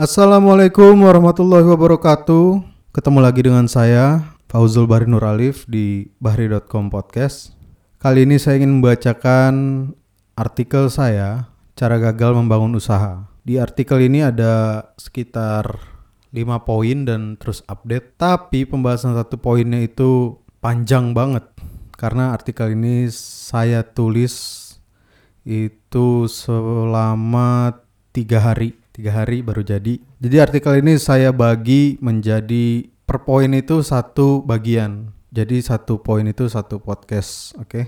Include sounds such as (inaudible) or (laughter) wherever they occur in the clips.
Assalamualaikum warahmatullahi wabarakatuh. Ketemu lagi dengan saya Fauzul Bahri Nur Alif di bahri.com podcast. Kali ini saya ingin membacakan artikel saya Cara Gagal Membangun Usaha. Di artikel ini ada sekitar 5 poin dan terus update, tapi pembahasan satu poinnya itu panjang banget karena artikel ini saya tulis itu selama tiga hari tiga hari baru jadi. Jadi artikel ini saya bagi menjadi per poin itu satu bagian. Jadi satu poin itu satu podcast, oke? Okay?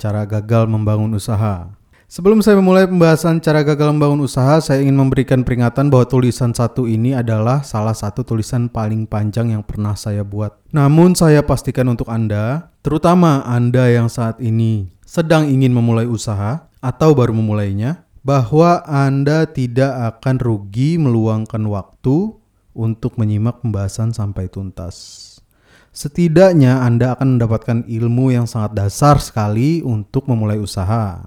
Cara gagal membangun usaha. Sebelum saya memulai pembahasan cara gagal membangun usaha, saya ingin memberikan peringatan bahwa tulisan satu ini adalah salah satu tulisan paling panjang yang pernah saya buat. Namun saya pastikan untuk Anda, terutama Anda yang saat ini sedang ingin memulai usaha atau baru memulainya, bahwa Anda tidak akan rugi meluangkan waktu untuk menyimak pembahasan sampai tuntas. Setidaknya Anda akan mendapatkan ilmu yang sangat dasar sekali untuk memulai usaha.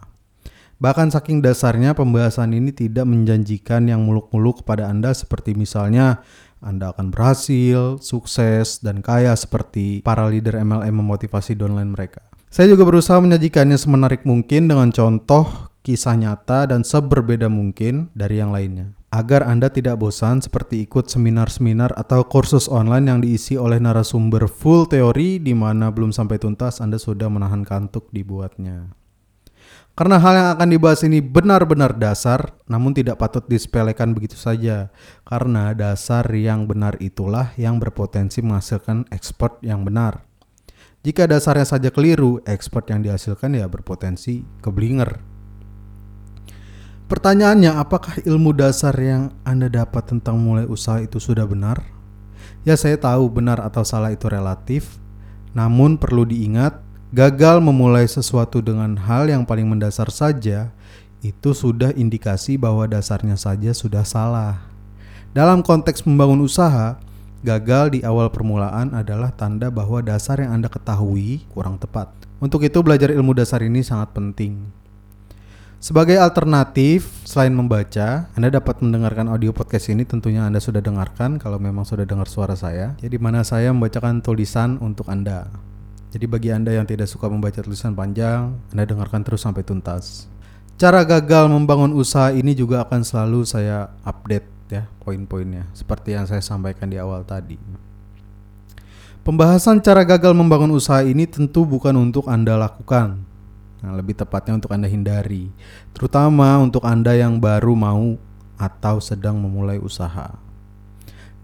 Bahkan saking dasarnya pembahasan ini tidak menjanjikan yang muluk-muluk kepada Anda seperti misalnya anda akan berhasil, sukses, dan kaya seperti para leader MLM memotivasi downline mereka. Saya juga berusaha menyajikannya semenarik mungkin dengan contoh kisah nyata dan seberbeda mungkin dari yang lainnya. Agar Anda tidak bosan seperti ikut seminar-seminar atau kursus online yang diisi oleh narasumber full teori di mana belum sampai tuntas Anda sudah menahan kantuk dibuatnya. Karena hal yang akan dibahas ini benar-benar dasar, namun tidak patut disepelekan begitu saja. Karena dasar yang benar itulah yang berpotensi menghasilkan expert yang benar. Jika dasarnya saja keliru, expert yang dihasilkan ya berpotensi keblinger. Pertanyaannya, apakah ilmu dasar yang Anda dapat tentang mulai usaha itu sudah benar? Ya, saya tahu benar atau salah itu relatif, namun perlu diingat, gagal memulai sesuatu dengan hal yang paling mendasar saja itu sudah indikasi bahwa dasarnya saja sudah salah. Dalam konteks membangun usaha, gagal di awal permulaan adalah tanda bahwa dasar yang Anda ketahui kurang tepat. Untuk itu, belajar ilmu dasar ini sangat penting. Sebagai alternatif, selain membaca, Anda dapat mendengarkan audio podcast ini tentunya Anda sudah dengarkan kalau memang sudah dengar suara saya. Jadi mana saya membacakan tulisan untuk Anda. Jadi bagi Anda yang tidak suka membaca tulisan panjang, Anda dengarkan terus sampai tuntas. Cara gagal membangun usaha ini juga akan selalu saya update ya poin-poinnya seperti yang saya sampaikan di awal tadi. Pembahasan cara gagal membangun usaha ini tentu bukan untuk Anda lakukan, Nah, lebih tepatnya untuk Anda hindari, terutama untuk Anda yang baru mau atau sedang memulai usaha.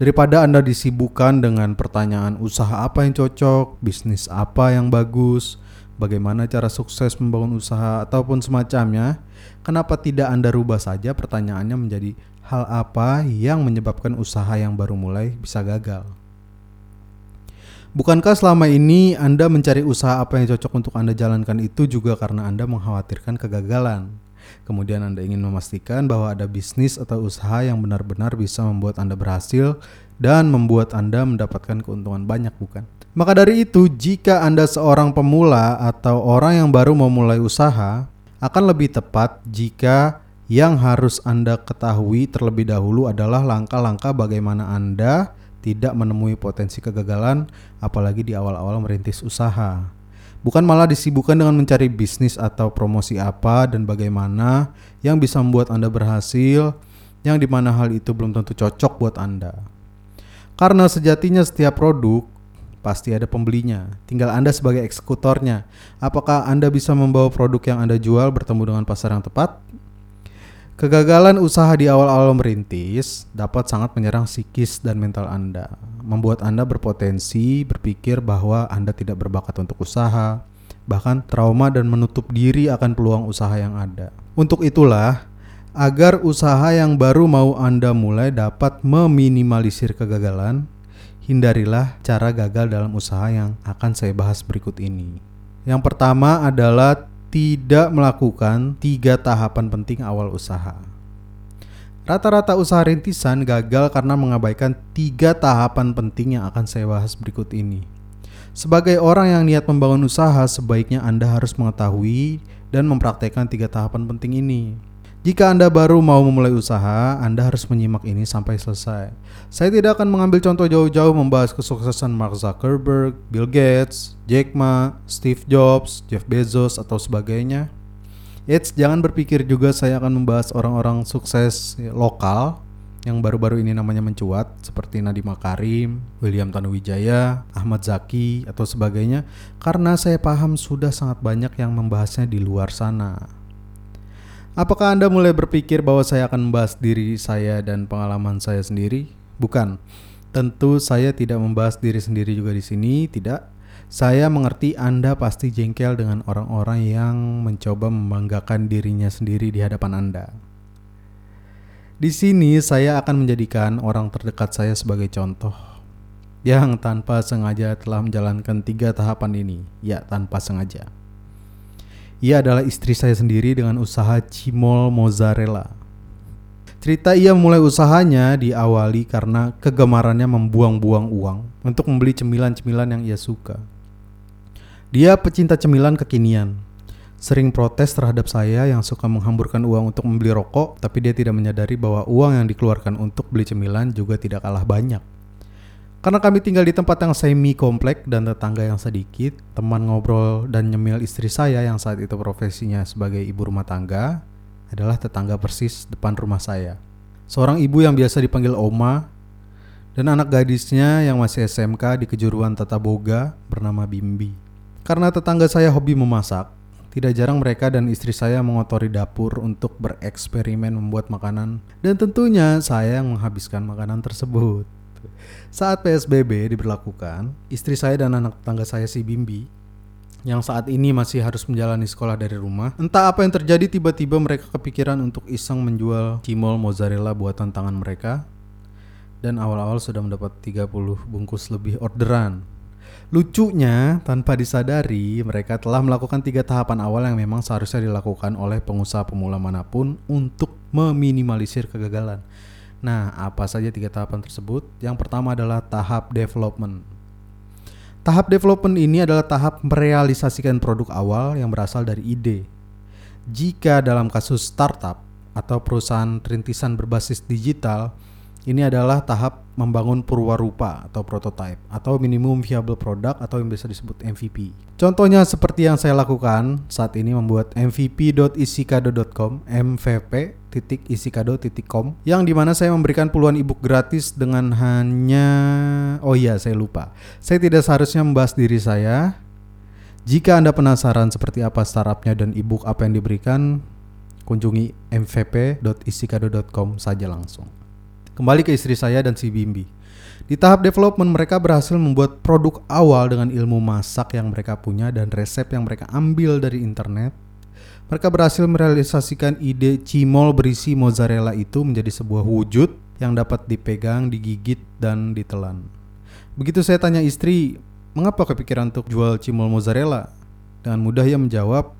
Daripada Anda disibukkan dengan pertanyaan usaha apa yang cocok, bisnis apa yang bagus, bagaimana cara sukses membangun usaha ataupun semacamnya, kenapa tidak Anda rubah saja pertanyaannya menjadi hal apa yang menyebabkan usaha yang baru mulai bisa gagal? Bukankah selama ini Anda mencari usaha apa yang cocok untuk Anda jalankan itu juga karena Anda mengkhawatirkan kegagalan? Kemudian Anda ingin memastikan bahwa ada bisnis atau usaha yang benar-benar bisa membuat Anda berhasil dan membuat Anda mendapatkan keuntungan banyak, bukan? Maka dari itu, jika Anda seorang pemula atau orang yang baru memulai usaha, akan lebih tepat jika yang harus Anda ketahui terlebih dahulu adalah langkah-langkah bagaimana Anda tidak menemui potensi kegagalan apalagi di awal-awal merintis usaha. Bukan malah disibukkan dengan mencari bisnis atau promosi apa dan bagaimana yang bisa membuat Anda berhasil, yang di mana hal itu belum tentu cocok buat Anda. Karena sejatinya setiap produk pasti ada pembelinya. Tinggal Anda sebagai eksekutornya. Apakah Anda bisa membawa produk yang Anda jual bertemu dengan pasar yang tepat? Kegagalan usaha di awal-awal merintis dapat sangat menyerang psikis dan mental Anda, membuat Anda berpotensi berpikir bahwa Anda tidak berbakat untuk usaha, bahkan trauma dan menutup diri akan peluang usaha yang ada. Untuk itulah, agar usaha yang baru mau Anda mulai dapat meminimalisir kegagalan, hindarilah cara gagal dalam usaha yang akan saya bahas berikut ini. Yang pertama adalah tidak melakukan tiga tahapan penting awal usaha. Rata-rata usaha rintisan gagal karena mengabaikan tiga tahapan penting yang akan saya bahas berikut ini. Sebagai orang yang niat membangun usaha, sebaiknya Anda harus mengetahui dan mempraktekkan tiga tahapan penting ini. Jika Anda baru mau memulai usaha, Anda harus menyimak ini sampai selesai. Saya tidak akan mengambil contoh jauh-jauh membahas kesuksesan Mark Zuckerberg, Bill Gates, Jack Ma, Steve Jobs, Jeff Bezos, atau sebagainya. Eits, jangan berpikir juga saya akan membahas orang-orang sukses lokal yang baru-baru ini namanya mencuat seperti Nadiem Makarim, William Tanuwijaya, Ahmad Zaki atau sebagainya karena saya paham sudah sangat banyak yang membahasnya di luar sana. Apakah Anda mulai berpikir bahwa saya akan membahas diri saya dan pengalaman saya sendiri? Bukan. Tentu saya tidak membahas diri sendiri juga di sini, tidak. Saya mengerti Anda pasti jengkel dengan orang-orang yang mencoba membanggakan dirinya sendiri di hadapan Anda. Di sini saya akan menjadikan orang terdekat saya sebagai contoh yang tanpa sengaja telah menjalankan tiga tahapan ini. Ya, tanpa sengaja. Ia adalah istri saya sendiri dengan usaha cimol mozzarella. Cerita ia memulai usahanya diawali karena kegemarannya membuang-buang uang untuk membeli cemilan-cemilan yang ia suka. Dia pecinta cemilan kekinian. Sering protes terhadap saya yang suka menghamburkan uang untuk membeli rokok, tapi dia tidak menyadari bahwa uang yang dikeluarkan untuk beli cemilan juga tidak kalah banyak. Karena kami tinggal di tempat yang semi komplek dan tetangga yang sedikit, teman ngobrol dan nyemil istri saya yang saat itu profesinya sebagai ibu rumah tangga adalah tetangga persis depan rumah saya. Seorang ibu yang biasa dipanggil Oma dan anak gadisnya yang masih SMK di kejuruan Tata Boga bernama Bimbi. Karena tetangga saya hobi memasak, tidak jarang mereka dan istri saya mengotori dapur untuk bereksperimen membuat makanan dan tentunya saya yang menghabiskan makanan tersebut. Saat PSBB diberlakukan, istri saya dan anak tetangga saya si Bimbi yang saat ini masih harus menjalani sekolah dari rumah. Entah apa yang terjadi tiba-tiba mereka kepikiran untuk iseng menjual cimol mozzarella buatan tangan mereka. Dan awal-awal sudah mendapat 30 bungkus lebih orderan. Lucunya, tanpa disadari, mereka telah melakukan tiga tahapan awal yang memang seharusnya dilakukan oleh pengusaha pemula mana pun untuk meminimalisir kegagalan. Nah, apa saja tiga tahapan tersebut? Yang pertama adalah tahap development. Tahap development ini adalah tahap merealisasikan produk awal yang berasal dari ide. Jika dalam kasus startup atau perusahaan rintisan berbasis digital, ini adalah tahap membangun purwarupa atau prototype atau minimum viable product atau yang biasa disebut MVP. Contohnya seperti yang saya lakukan saat ini membuat mvp.isikado.com mvp.isikado.com yang di mana saya memberikan puluhan ebook gratis dengan hanya oh iya saya lupa. Saya tidak seharusnya membahas diri saya. Jika anda penasaran seperti apa startupnya dan ebook apa yang diberikan kunjungi mvp.isikado.com saja langsung Kembali ke istri saya dan si Bimbi. Di tahap development mereka berhasil membuat produk awal dengan ilmu masak yang mereka punya dan resep yang mereka ambil dari internet. Mereka berhasil merealisasikan ide cimol berisi mozzarella itu menjadi sebuah wujud yang dapat dipegang, digigit, dan ditelan. Begitu saya tanya istri, mengapa kepikiran untuk jual cimol mozzarella? Dengan mudah ia menjawab,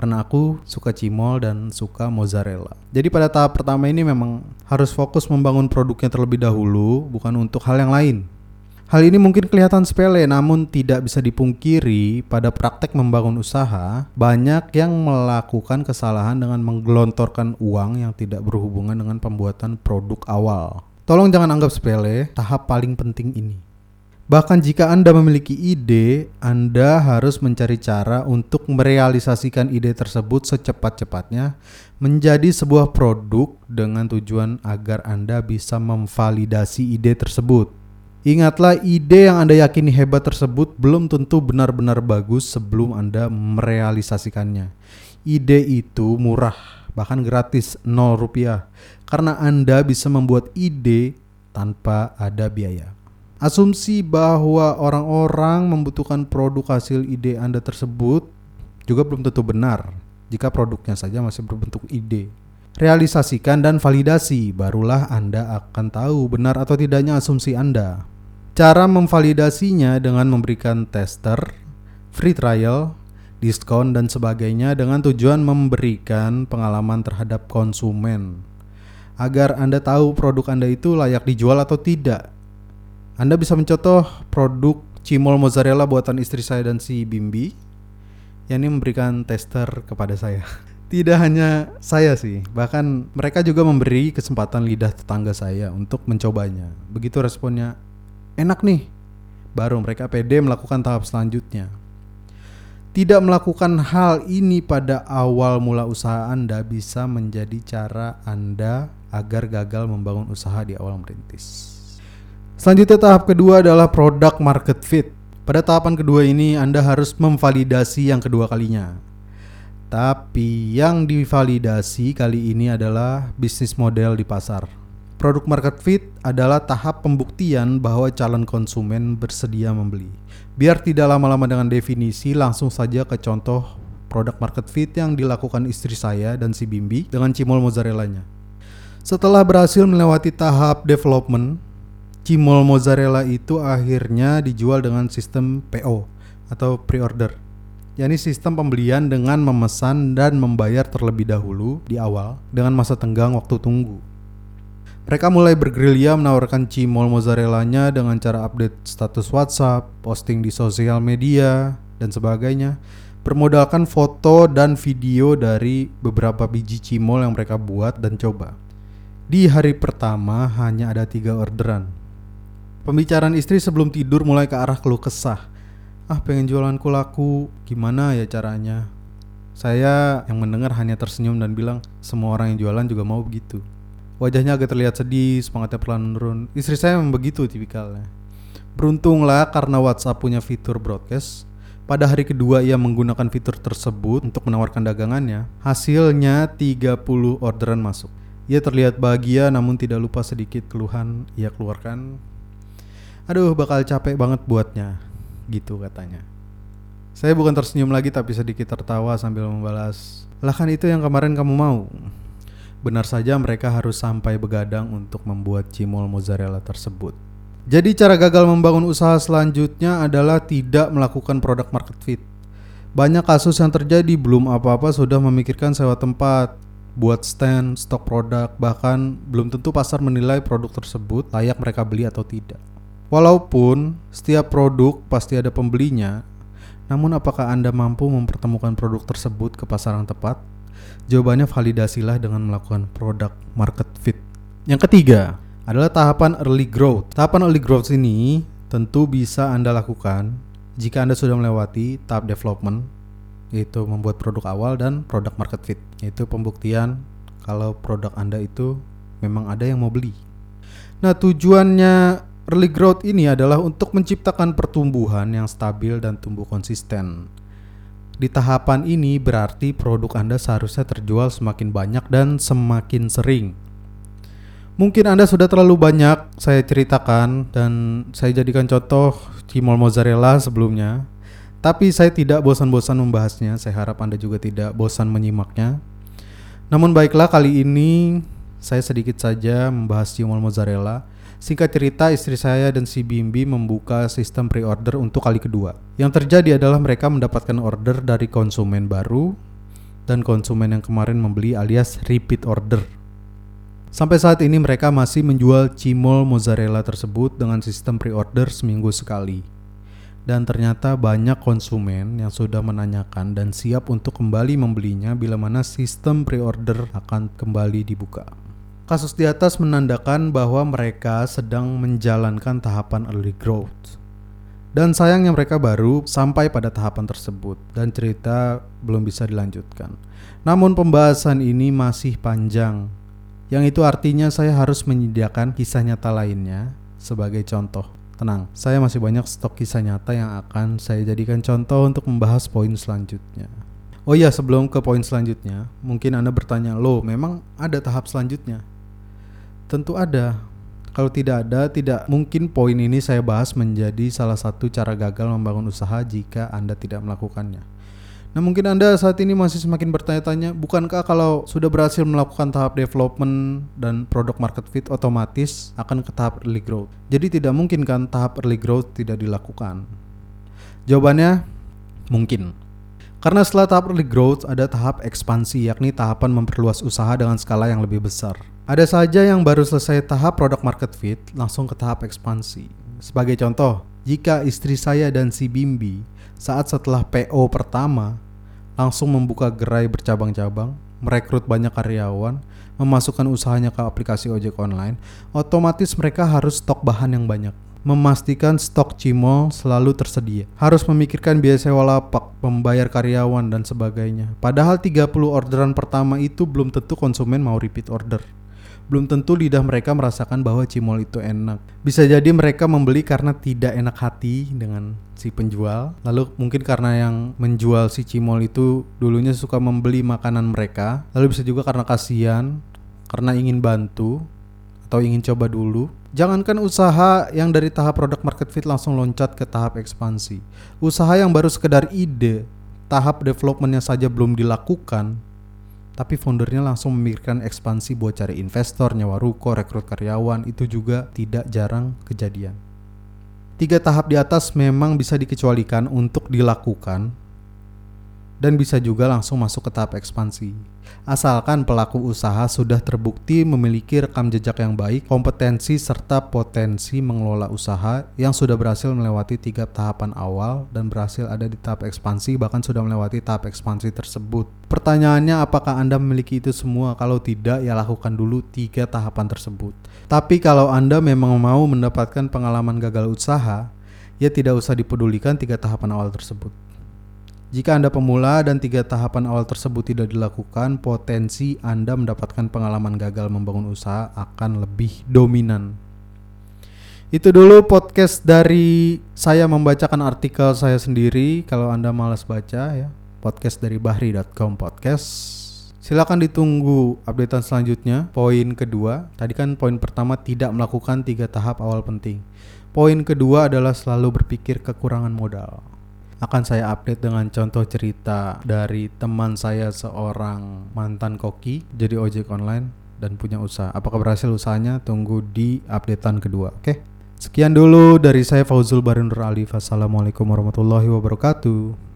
karena aku suka cimol dan suka mozzarella. Jadi pada tahap pertama ini memang harus fokus membangun produknya terlebih dahulu, bukan untuk hal yang lain. Hal ini mungkin kelihatan sepele, namun tidak bisa dipungkiri pada praktek membangun usaha, banyak yang melakukan kesalahan dengan menggelontorkan uang yang tidak berhubungan dengan pembuatan produk awal. Tolong jangan anggap sepele tahap paling penting ini. Bahkan jika Anda memiliki ide, Anda harus mencari cara untuk merealisasikan ide tersebut secepat-cepatnya menjadi sebuah produk dengan tujuan agar Anda bisa memvalidasi ide tersebut. Ingatlah ide yang Anda yakini hebat tersebut belum tentu benar-benar bagus sebelum Anda merealisasikannya. Ide itu murah, bahkan gratis 0 rupiah karena Anda bisa membuat ide tanpa ada biaya. Asumsi bahwa orang-orang membutuhkan produk hasil ide Anda tersebut juga belum tentu benar jika produknya saja masih berbentuk ide. Realisasikan dan validasi, barulah Anda akan tahu benar atau tidaknya asumsi Anda. Cara memvalidasinya dengan memberikan tester, free trial, diskon, dan sebagainya dengan tujuan memberikan pengalaman terhadap konsumen agar Anda tahu produk Anda itu layak dijual atau tidak anda bisa mencontoh produk cimol mozzarella buatan istri saya dan si Bimbi yang ini memberikan tester kepada saya. (laughs) Tidak hanya saya sih, bahkan mereka juga memberi kesempatan lidah tetangga saya untuk mencobanya. Begitu responnya, enak nih. Baru mereka pede melakukan tahap selanjutnya. Tidak melakukan hal ini pada awal mula usaha Anda bisa menjadi cara Anda agar gagal membangun usaha di awal merintis. Selanjutnya tahap kedua adalah product market fit. Pada tahapan kedua ini Anda harus memvalidasi yang kedua kalinya. Tapi yang divalidasi kali ini adalah bisnis model di pasar. Produk market fit adalah tahap pembuktian bahwa calon konsumen bersedia membeli. Biar tidak lama-lama dengan definisi, langsung saja ke contoh produk market fit yang dilakukan istri saya dan si Bimbi dengan cimol mozzarellanya. Setelah berhasil melewati tahap development, cimol mozzarella itu akhirnya dijual dengan sistem PO atau pre-order yakni sistem pembelian dengan memesan dan membayar terlebih dahulu di awal dengan masa tenggang waktu tunggu. Mereka mulai bergerilya menawarkan cimol mozzarellanya dengan cara update status WhatsApp, posting di sosial media, dan sebagainya. Bermodalkan foto dan video dari beberapa biji cimol yang mereka buat dan coba. Di hari pertama hanya ada tiga orderan. Pembicaraan istri sebelum tidur mulai ke arah keluh kesah. Ah pengen jualanku laku, gimana ya caranya? Saya yang mendengar hanya tersenyum dan bilang semua orang yang jualan juga mau begitu. Wajahnya agak terlihat sedih, semangatnya perlahan menurun. Istri saya memang begitu tipikalnya. Beruntunglah karena WhatsApp punya fitur broadcast. Pada hari kedua ia menggunakan fitur tersebut untuk menawarkan dagangannya. Hasilnya 30 orderan masuk. Ia terlihat bahagia namun tidak lupa sedikit keluhan ia keluarkan. Aduh bakal capek banget buatnya. Gitu katanya. Saya bukan tersenyum lagi tapi sedikit tertawa sambil membalas. Lah kan itu yang kemarin kamu mau. Benar saja mereka harus sampai begadang untuk membuat cimol mozzarella tersebut. Jadi cara gagal membangun usaha selanjutnya adalah tidak melakukan produk market fit. Banyak kasus yang terjadi belum apa-apa sudah memikirkan sewa tempat, buat stand, stok produk, bahkan belum tentu pasar menilai produk tersebut layak mereka beli atau tidak. Walaupun setiap produk pasti ada pembelinya, namun apakah Anda mampu mempertemukan produk tersebut ke pasar yang tepat? Jawabannya validasilah dengan melakukan product market fit. Yang ketiga adalah tahapan early growth. Tahapan early growth ini tentu bisa Anda lakukan jika Anda sudah melewati tahap development yaitu membuat produk awal dan product market fit yaitu pembuktian kalau produk Anda itu memang ada yang mau beli. Nah, tujuannya early growth ini adalah untuk menciptakan pertumbuhan yang stabil dan tumbuh konsisten. Di tahapan ini berarti produk Anda seharusnya terjual semakin banyak dan semakin sering. Mungkin Anda sudah terlalu banyak saya ceritakan dan saya jadikan contoh cimol mozzarella sebelumnya. Tapi saya tidak bosan-bosan membahasnya. Saya harap Anda juga tidak bosan menyimaknya. Namun baiklah kali ini saya sedikit saja membahas cimol mozzarella Singkat cerita, istri saya dan si Bimbi membuka sistem pre-order untuk kali kedua. Yang terjadi adalah mereka mendapatkan order dari konsumen baru dan konsumen yang kemarin membeli alias repeat order. Sampai saat ini mereka masih menjual cimol mozzarella tersebut dengan sistem pre-order seminggu sekali. Dan ternyata banyak konsumen yang sudah menanyakan dan siap untuk kembali membelinya bila mana sistem pre-order akan kembali dibuka. Kasus di atas menandakan bahwa mereka sedang menjalankan tahapan early growth. Dan sayangnya mereka baru sampai pada tahapan tersebut dan cerita belum bisa dilanjutkan. Namun pembahasan ini masih panjang. Yang itu artinya saya harus menyediakan kisah nyata lainnya sebagai contoh. Tenang, saya masih banyak stok kisah nyata yang akan saya jadikan contoh untuk membahas poin selanjutnya. Oh iya, sebelum ke poin selanjutnya, mungkin Anda bertanya, "Loh, memang ada tahap selanjutnya?" Tentu ada. Kalau tidak ada, tidak mungkin poin ini saya bahas menjadi salah satu cara gagal membangun usaha jika Anda tidak melakukannya. Nah mungkin Anda saat ini masih semakin bertanya-tanya, bukankah kalau sudah berhasil melakukan tahap development dan produk market fit otomatis akan ke tahap early growth? Jadi tidak mungkin kan tahap early growth tidak dilakukan? Jawabannya mungkin. Karena setelah tahap early growth ada tahap ekspansi yakni tahapan memperluas usaha dengan skala yang lebih besar. Ada saja yang baru selesai tahap product market fit langsung ke tahap ekspansi. Sebagai contoh, jika istri saya dan si Bimbi saat setelah PO pertama langsung membuka gerai bercabang-cabang, merekrut banyak karyawan, memasukkan usahanya ke aplikasi ojek online, otomatis mereka harus stok bahan yang banyak. Memastikan stok cimol selalu tersedia. Harus memikirkan biaya sewa lapak, membayar karyawan dan sebagainya. Padahal 30 orderan pertama itu belum tentu konsumen mau repeat order belum tentu lidah mereka merasakan bahwa cimol itu enak. Bisa jadi mereka membeli karena tidak enak hati dengan si penjual. Lalu mungkin karena yang menjual si cimol itu dulunya suka membeli makanan mereka. Lalu bisa juga karena kasihan, karena ingin bantu atau ingin coba dulu. Jangankan usaha yang dari tahap produk market fit langsung loncat ke tahap ekspansi. Usaha yang baru sekedar ide, tahap developmentnya saja belum dilakukan, tapi foundernya langsung memikirkan ekspansi buat cari investor, nyawa ruko, rekrut karyawan, itu juga tidak jarang kejadian. Tiga tahap di atas memang bisa dikecualikan untuk dilakukan dan bisa juga langsung masuk ke tahap ekspansi. Asalkan pelaku usaha sudah terbukti memiliki rekam jejak yang baik, kompetensi serta potensi mengelola usaha yang sudah berhasil melewati tiga tahapan awal dan berhasil ada di tahap ekspansi bahkan sudah melewati tahap ekspansi tersebut. Pertanyaannya apakah Anda memiliki itu semua? Kalau tidak ya lakukan dulu tiga tahapan tersebut. Tapi kalau Anda memang mau mendapatkan pengalaman gagal usaha, ya tidak usah dipedulikan tiga tahapan awal tersebut. Jika Anda pemula dan tiga tahapan awal tersebut tidak dilakukan, potensi Anda mendapatkan pengalaman gagal membangun usaha akan lebih dominan. Itu dulu podcast dari saya membacakan artikel saya sendiri. Kalau Anda malas baca ya, podcast dari bahri.com podcast. Silakan ditunggu updatean selanjutnya. Poin kedua, tadi kan poin pertama tidak melakukan tiga tahap awal penting. Poin kedua adalah selalu berpikir kekurangan modal akan saya update dengan contoh cerita dari teman saya seorang mantan koki jadi ojek online dan punya usaha. Apakah berhasil usahanya? Tunggu di updatean kedua. Oke. Sekian dulu dari saya Fauzul Barinur Alif. Assalamualaikum warahmatullahi wabarakatuh.